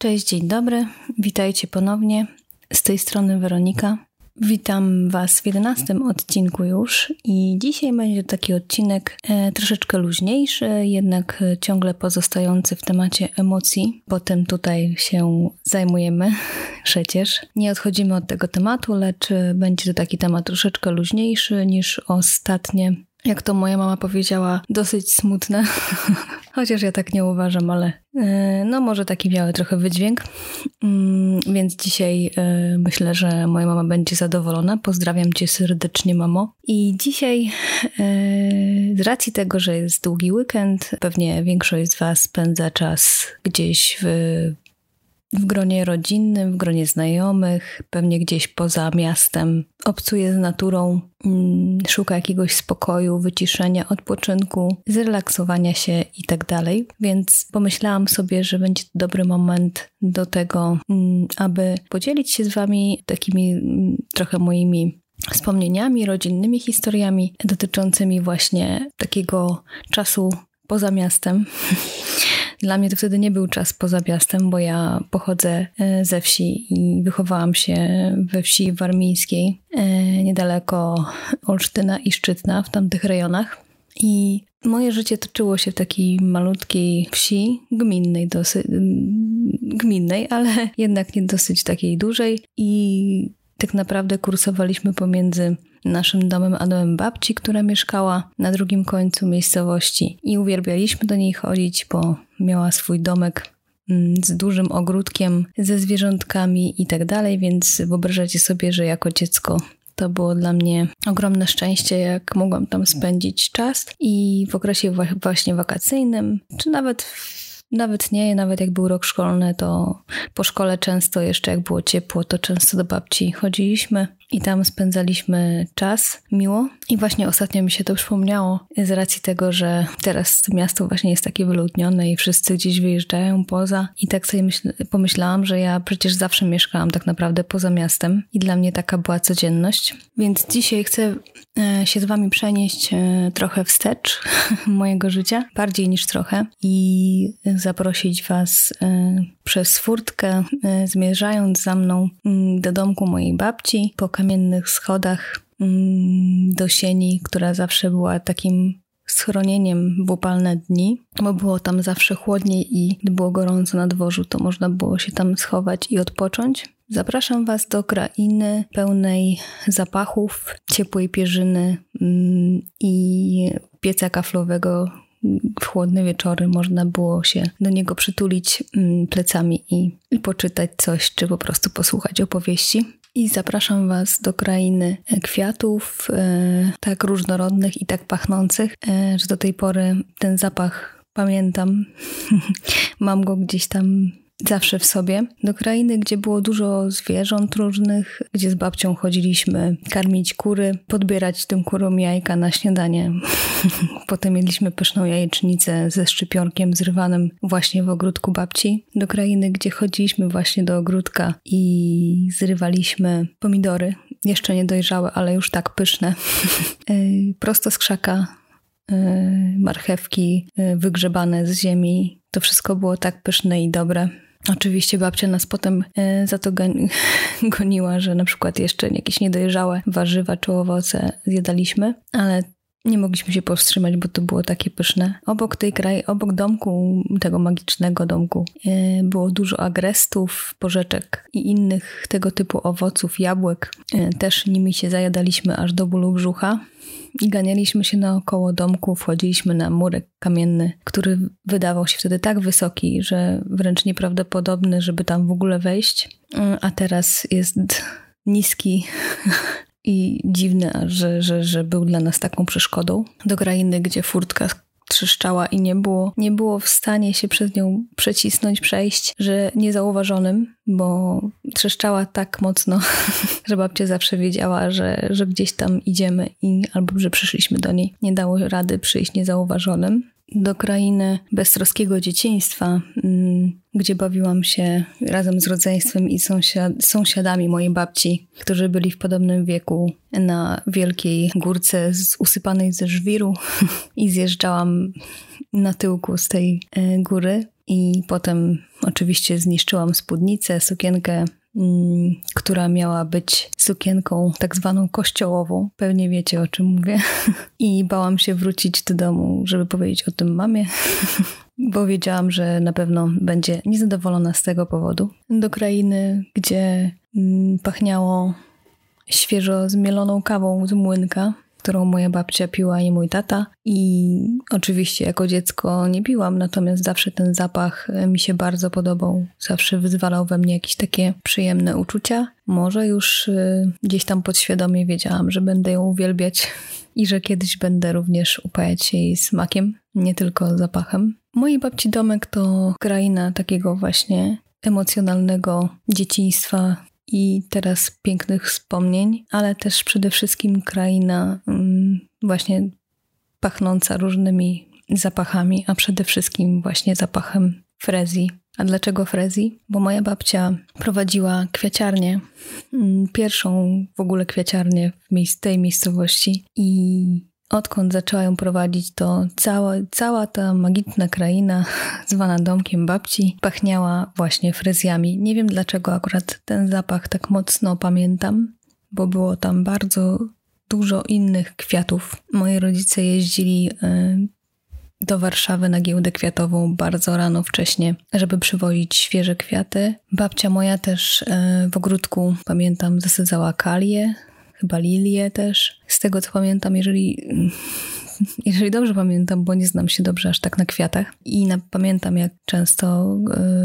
Cześć, dzień dobry. Witajcie ponownie. Z tej strony Weronika. Witam Was w 11 odcinku już i dzisiaj będzie taki odcinek e, troszeczkę luźniejszy, jednak ciągle pozostający w temacie emocji. Potem tutaj się zajmujemy przecież. Nie odchodzimy od tego tematu, lecz będzie to taki temat troszeczkę luźniejszy niż ostatnie jak to moja mama powiedziała, dosyć smutne. Chociaż ja tak nie uważam, ale e, no może taki miały trochę wydźwięk. Mm, więc dzisiaj e, myślę, że moja mama będzie zadowolona. Pozdrawiam cię serdecznie, mamo. I dzisiaj e, z racji tego, że jest długi weekend, pewnie większość z was spędza czas gdzieś w w gronie rodzinnym, w gronie znajomych, pewnie gdzieś poza miastem. Obcuje z naturą, mm, szuka jakiegoś spokoju, wyciszenia, odpoczynku, zrelaksowania się i tak. Więc pomyślałam sobie, że będzie to dobry moment do tego, mm, aby podzielić się z Wami takimi mm, trochę moimi wspomnieniami, rodzinnymi historiami dotyczącymi właśnie takiego czasu poza miastem. Dla mnie to wtedy nie był czas poza miastem, bo ja pochodzę e, ze wsi i wychowałam się we wsi warmińskiej, e, niedaleko Olsztyna i Szczytna, w tamtych rejonach. I moje życie toczyło się w takiej malutkiej wsi, gminnej dosyć, gminnej, ale jednak nie dosyć takiej dużej i tak naprawdę kursowaliśmy pomiędzy naszym domem a domem babci, która mieszkała na drugim końcu miejscowości i uwielbialiśmy do niej chodzić, bo miała swój domek mm, z dużym ogródkiem, ze zwierzątkami i tak dalej, więc wyobrażacie sobie, że jako dziecko to było dla mnie ogromne szczęście, jak mogłam tam spędzić czas i w okresie właśnie wakacyjnym, czy nawet nawet nie, nawet jak był rok szkolny, to po szkole często jeszcze jak było ciepło, to często do babci chodziliśmy i tam spędzaliśmy czas miło. I właśnie ostatnio mi się to przypomniało z racji tego, że teraz miasto właśnie jest takie wyludnione i wszyscy gdzieś wyjeżdżają poza. I tak sobie myśl, pomyślałam, że ja przecież zawsze mieszkałam tak naprawdę poza miastem i dla mnie taka była codzienność. Więc dzisiaj chcę e, się z Wami przenieść e, trochę wstecz mojego życia, bardziej niż trochę, i zaprosić Was e, przez furtkę, zmierzając za mną mm, do domku mojej babci po kamiennych schodach mm, do sieni, która zawsze była takim schronieniem w upalne dni, bo było tam zawsze chłodniej i gdy było gorąco na dworzu, to można było się tam schować i odpocząć. Zapraszam Was do krainy pełnej zapachów, ciepłej pierzyny mm, i pieca kaflowego. W chłodne wieczory można było się do niego przytulić mm, plecami i, i poczytać coś, czy po prostu posłuchać opowieści i zapraszam Was do krainy kwiatów, e, tak różnorodnych i tak pachnących, e, że do tej pory ten zapach pamiętam. Mam go gdzieś tam zawsze w sobie, do krainy, gdzie było dużo zwierząt różnych, gdzie z babcią chodziliśmy karmić kury, podbierać tym kurom jajka na śniadanie. Potem mieliśmy pyszną jajecznicę ze szczypionkiem zrywanym właśnie w ogródku babci. Do krainy, gdzie chodziliśmy właśnie do ogródka i zrywaliśmy pomidory, jeszcze niedojrzałe, ale już tak pyszne, prosto z krzaka marchewki wygrzebane z ziemi. To wszystko było tak pyszne i dobre. Oczywiście babcia nas potem e, za to goniła, że na przykład jeszcze jakieś niedojrzałe warzywa czy owoce zjadaliśmy, ale nie mogliśmy się powstrzymać, bo to było takie pyszne. Obok tej kraj, obok domku, tego magicznego domku, e, było dużo agrestów, porzeczek i innych tego typu owoców, jabłek. E, też nimi się zajadaliśmy aż do bólu brzucha ganialiśmy się naokoło domku, wchodziliśmy na murek kamienny, który wydawał się wtedy tak wysoki, że wręcz nieprawdopodobny, żeby tam w ogóle wejść. E, a teraz jest niski i dziwny, że, że, że był dla nas taką przeszkodą. Do krainy, gdzie furtka trzeszczała i nie było, nie było w stanie się przez nią przecisnąć, przejść, że niezauważonym, bo trzeszczała tak mocno, że babcia zawsze wiedziała, że, że gdzieś tam idziemy i albo że przyszliśmy do niej. Nie dało rady przyjść niezauważonym do krainy beztroskiego dzieciństwa, mm, gdzie bawiłam się razem z rodzeństwem i sąsiad sąsiadami mojej babci, którzy byli w podobnym wieku na wielkiej górce z, usypanej ze żwiru i zjeżdżałam na tyłku z tej e, góry i potem oczywiście zniszczyłam spódnicę, sukienkę, mm, która miała być sukienką tak zwaną kościołową. Pewnie wiecie o czym mówię. I bałam się wrócić do domu, żeby powiedzieć o tym mamie. Bo wiedziałam, że na pewno będzie niezadowolona z tego powodu. Do krainy, gdzie mm, pachniało świeżo zmieloną kawą z młynka, którą moja babcia piła i mój tata. I oczywiście jako dziecko nie piłam, natomiast zawsze ten zapach e, mi się bardzo podobał. Zawsze wyzwalał we mnie jakieś takie przyjemne uczucia. Może już e, gdzieś tam podświadomie wiedziałam, że będę ją uwielbiać i że kiedyś będę również upajać jej smakiem, nie tylko zapachem. Mojej babci domek to kraina takiego właśnie emocjonalnego dzieciństwa, i teraz pięknych wspomnień, ale też przede wszystkim kraina mm, właśnie pachnąca różnymi zapachami, a przede wszystkim właśnie zapachem frezji. A dlaczego frezji? Bo moja babcia prowadziła kwiaciarnię, mm, pierwszą w ogóle kwiaciarnię w tej miejscowości i Odkąd zaczęła ją prowadzić, to cała, cała ta magiczna kraina, zwana domkiem babci, pachniała właśnie fryzjami. Nie wiem dlaczego akurat ten zapach tak mocno pamiętam, bo było tam bardzo dużo innych kwiatów. Moi rodzice jeździli y, do Warszawy na giełdę kwiatową bardzo rano wcześnie, żeby przywozić świeże kwiaty. Babcia moja też y, w ogródku, pamiętam, zasadzała kalię, chyba lilię też. Z tego co pamiętam, jeżeli, jeżeli dobrze pamiętam, bo nie znam się dobrze aż tak na kwiatach. I na, pamiętam, jak często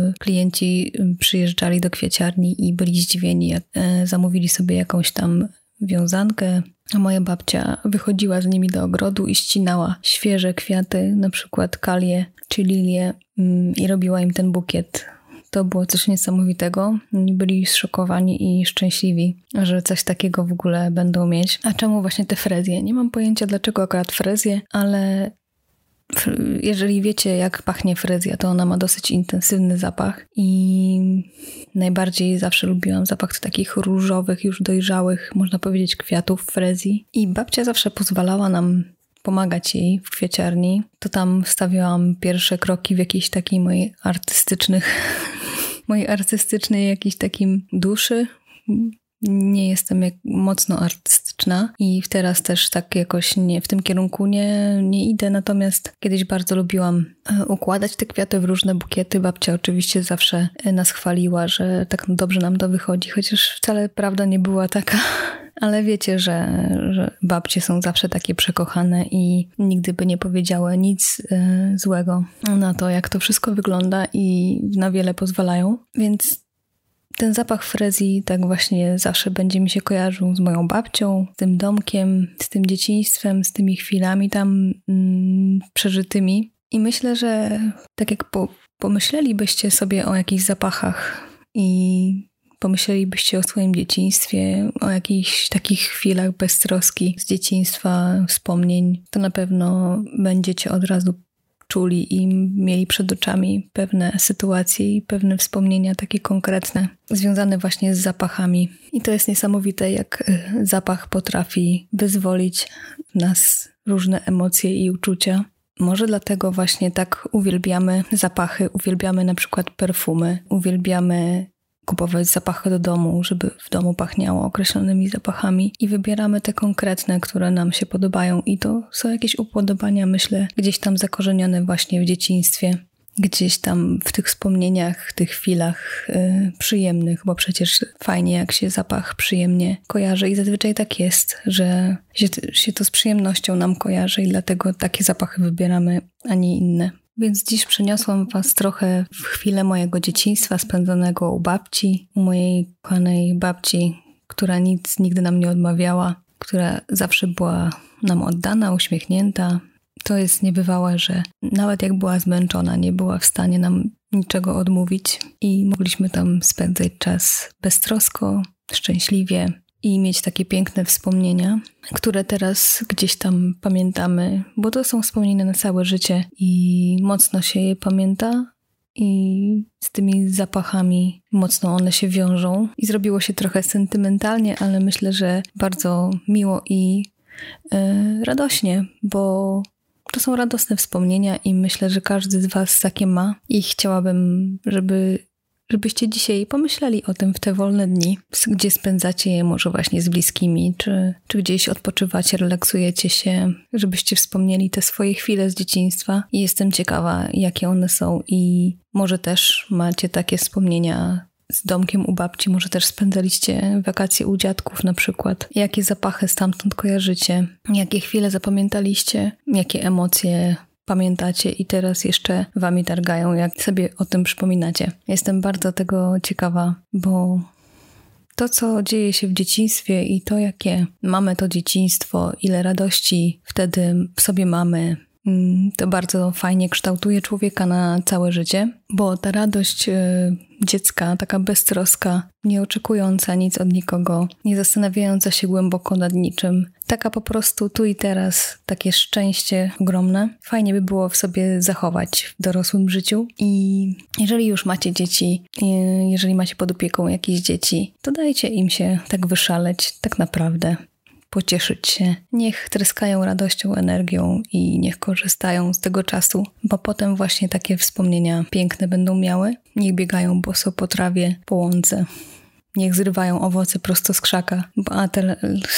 y, klienci przyjeżdżali do kwieciarni i byli zdziwieni, jak y, zamówili sobie jakąś tam wiązankę, a moja babcia wychodziła z nimi do ogrodu i ścinała świeże kwiaty, na przykład kalie czy lilie, y, i robiła im ten bukiet to było coś niesamowitego. Oni byli zszokowani i szczęśliwi, że coś takiego w ogóle będą mieć. A czemu właśnie te frezje? Nie mam pojęcia dlaczego akurat frezje, ale jeżeli wiecie, jak pachnie frezja, to ona ma dosyć intensywny zapach i najbardziej zawsze lubiłam zapach takich różowych, już dojrzałych, można powiedzieć, kwiatów frezji. I babcia zawsze pozwalała nam pomagać jej w kwieciarni. To tam stawiałam pierwsze kroki w jakiejś takiej mojej artystycznych mojej artystycznej jakiejś takim duszy. Nie jestem jak mocno artystyczna i teraz też tak jakoś nie, w tym kierunku nie, nie idę, natomiast kiedyś bardzo lubiłam e, układać te kwiaty w różne bukiety. Babcia oczywiście zawsze e, nas chwaliła, że tak dobrze nam to wychodzi, chociaż wcale prawda nie była taka ale wiecie, że, że babcie są zawsze takie przekochane i nigdy by nie powiedziały nic y, złego na to, jak to wszystko wygląda i na wiele pozwalają. Więc ten zapach frezji tak właśnie zawsze będzie mi się kojarzył z moją babcią, z tym domkiem, z tym dzieciństwem, z tymi chwilami tam mm, przeżytymi. I myślę, że tak jak po, pomyślelibyście sobie o jakichś zapachach i pomyślelibyście o swoim dzieciństwie, o jakichś takich chwilach beztroski z dzieciństwa, wspomnień, to na pewno będziecie od razu czuli i mieli przed oczami pewne sytuacje i pewne wspomnienia takie konkretne, związane właśnie z zapachami. I to jest niesamowite, jak e, zapach potrafi wyzwolić w nas różne emocje i uczucia. Może dlatego właśnie tak uwielbiamy zapachy, uwielbiamy na przykład perfumy, uwielbiamy kupować zapachy do domu, żeby w domu pachniało określonymi zapachami i wybieramy te konkretne, które nam się podobają i to są jakieś upodobania, myślę, gdzieś tam zakorzenione właśnie w dzieciństwie. Gdzieś tam w tych wspomnieniach, tych chwilach yy, przyjemnych, bo przecież fajnie, jak się zapach przyjemnie kojarzy, i zazwyczaj tak jest, że się, się to z przyjemnością nam kojarzy, i dlatego takie zapachy wybieramy, a nie inne. Więc dziś przeniosłam Was trochę w chwilę mojego dzieciństwa spędzonego u babci, u mojej kochanej babci, która nic nigdy nam nie odmawiała, która zawsze była nam oddana, uśmiechnięta. To jest niebywałe, że nawet jak była zmęczona, nie była w stanie nam niczego odmówić i mogliśmy tam spędzać czas beztrosko, szczęśliwie, i mieć takie piękne wspomnienia, które teraz gdzieś tam pamiętamy, bo to są wspomnienia na całe życie i mocno się je pamięta. I z tymi zapachami mocno one się wiążą. I zrobiło się trochę sentymentalnie, ale myślę, że bardzo miło i yy, radośnie, bo to są radosne wspomnienia i myślę, że każdy z Was takie ma i chciałabym, żeby żebyście dzisiaj pomyśleli o tym w te wolne dni, gdzie spędzacie je może właśnie z bliskimi, czy, czy gdzieś odpoczywacie, relaksujecie się, żebyście wspomnieli te swoje chwile z dzieciństwa. I jestem ciekawa, jakie one są i może też macie takie wspomnienia z domkiem u babci, może też spędzaliście wakacje u dziadków na przykład. Jakie zapachy stamtąd kojarzycie? Jakie chwile zapamiętaliście? Jakie emocje pamiętacie i teraz jeszcze wami targają, jak sobie o tym przypominacie. Jestem bardzo tego ciekawa, bo to, co dzieje się w dzieciństwie i to, jakie mamy to dzieciństwo, ile radości wtedy w sobie mamy, to bardzo fajnie kształtuje człowieka na całe życie, bo ta radość e, dziecka, taka beztroska, nie oczekująca nic od nikogo, nie zastanawiająca się głęboko nad niczym, taka po prostu tu i teraz, takie szczęście ogromne, fajnie by było w sobie zachować w dorosłym życiu. I jeżeli już macie dzieci, e, jeżeli macie pod opieką jakieś dzieci, to dajcie im się tak wyszaleć, tak naprawdę pocieszyć się. Niech tryskają radością, energią i niech korzystają z tego czasu, bo potem właśnie takie wspomnienia piękne będą miały. Niech biegają boso po trawie, po łące. Niech zrywają owoce prosto z krzaka, bo a te,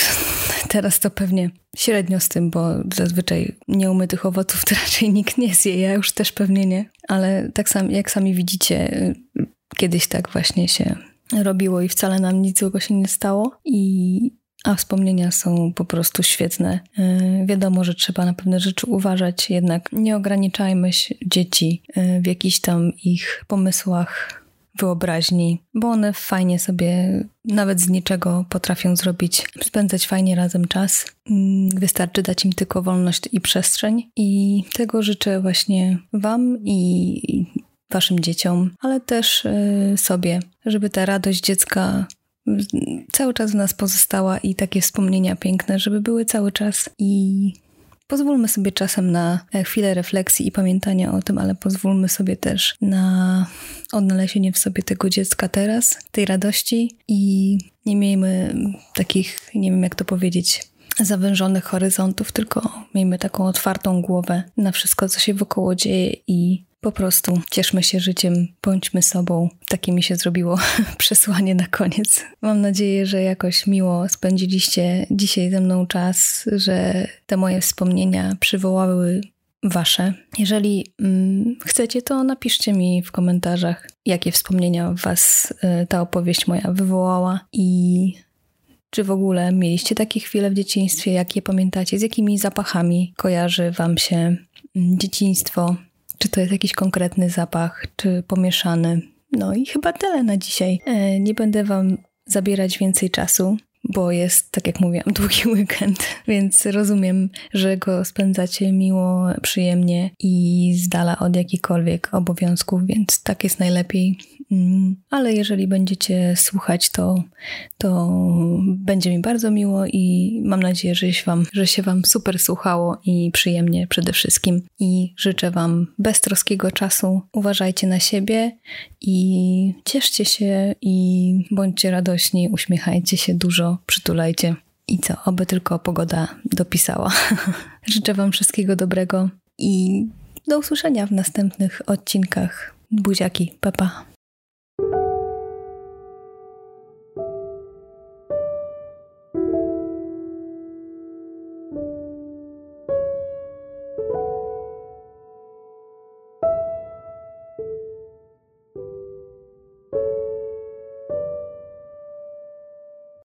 teraz to pewnie średnio z tym, bo zazwyczaj nieumytych owoców to raczej nikt nie zje, ja już też pewnie nie, ale tak sam, jak sami widzicie, kiedyś tak właśnie się robiło i wcale nam nic złego się nie stało i a wspomnienia są po prostu świetne. E, wiadomo, że trzeba na pewne rzeczy uważać, jednak nie ograniczajmy dzieci e, w jakichś tam ich pomysłach, wyobraźni, bo one fajnie sobie nawet z niczego potrafią zrobić, spędzać fajnie razem czas. Mm, wystarczy dać im tylko wolność i przestrzeń. I tego życzę właśnie Wam i Waszym dzieciom, ale też e, sobie, żeby ta radość dziecka cały czas w nas pozostała i takie wspomnienia piękne, żeby były cały czas. I pozwólmy sobie czasem na chwilę refleksji i pamiętania o tym, ale pozwólmy sobie też na odnalezienie w sobie tego dziecka teraz, tej radości i nie miejmy takich, nie wiem jak to powiedzieć, zawężonych horyzontów, tylko miejmy taką otwartą głowę na wszystko, co się wokoło dzieje i po prostu cieszmy się życiem, bądźmy sobą. Takie mi się zrobiło przesłanie na koniec. Mam nadzieję, że jakoś miło spędziliście dzisiaj ze mną czas, że te moje wspomnienia przywołały Wasze. Jeżeli mm, chcecie, to napiszcie mi w komentarzach, jakie wspomnienia Was y, ta opowieść moja wywołała i czy w ogóle mieliście takie chwile w dzieciństwie, jakie pamiętacie, z jakimi zapachami kojarzy Wam się mm, dzieciństwo, czy to jest jakiś konkretny zapach, czy pomieszany. No i chyba tyle na dzisiaj. E, nie będę Wam zabierać więcej czasu bo jest, tak jak mówiłam, długi weekend, więc rozumiem, że go spędzacie miło, przyjemnie i z dala od jakichkolwiek obowiązków, więc tak jest najlepiej. Mm, ale jeżeli będziecie słuchać, to, to będzie mi bardzo miło i mam nadzieję, że się, wam, że się Wam super słuchało i przyjemnie przede wszystkim. I życzę Wam beztroskiego czasu. Uważajcie na siebie i cieszcie się i bądźcie radośni, uśmiechajcie się dużo, przytulajcie. I co, oby tylko pogoda dopisała. Życzę Wam wszystkiego dobrego i do usłyszenia w następnych odcinkach. Buziaki, papa.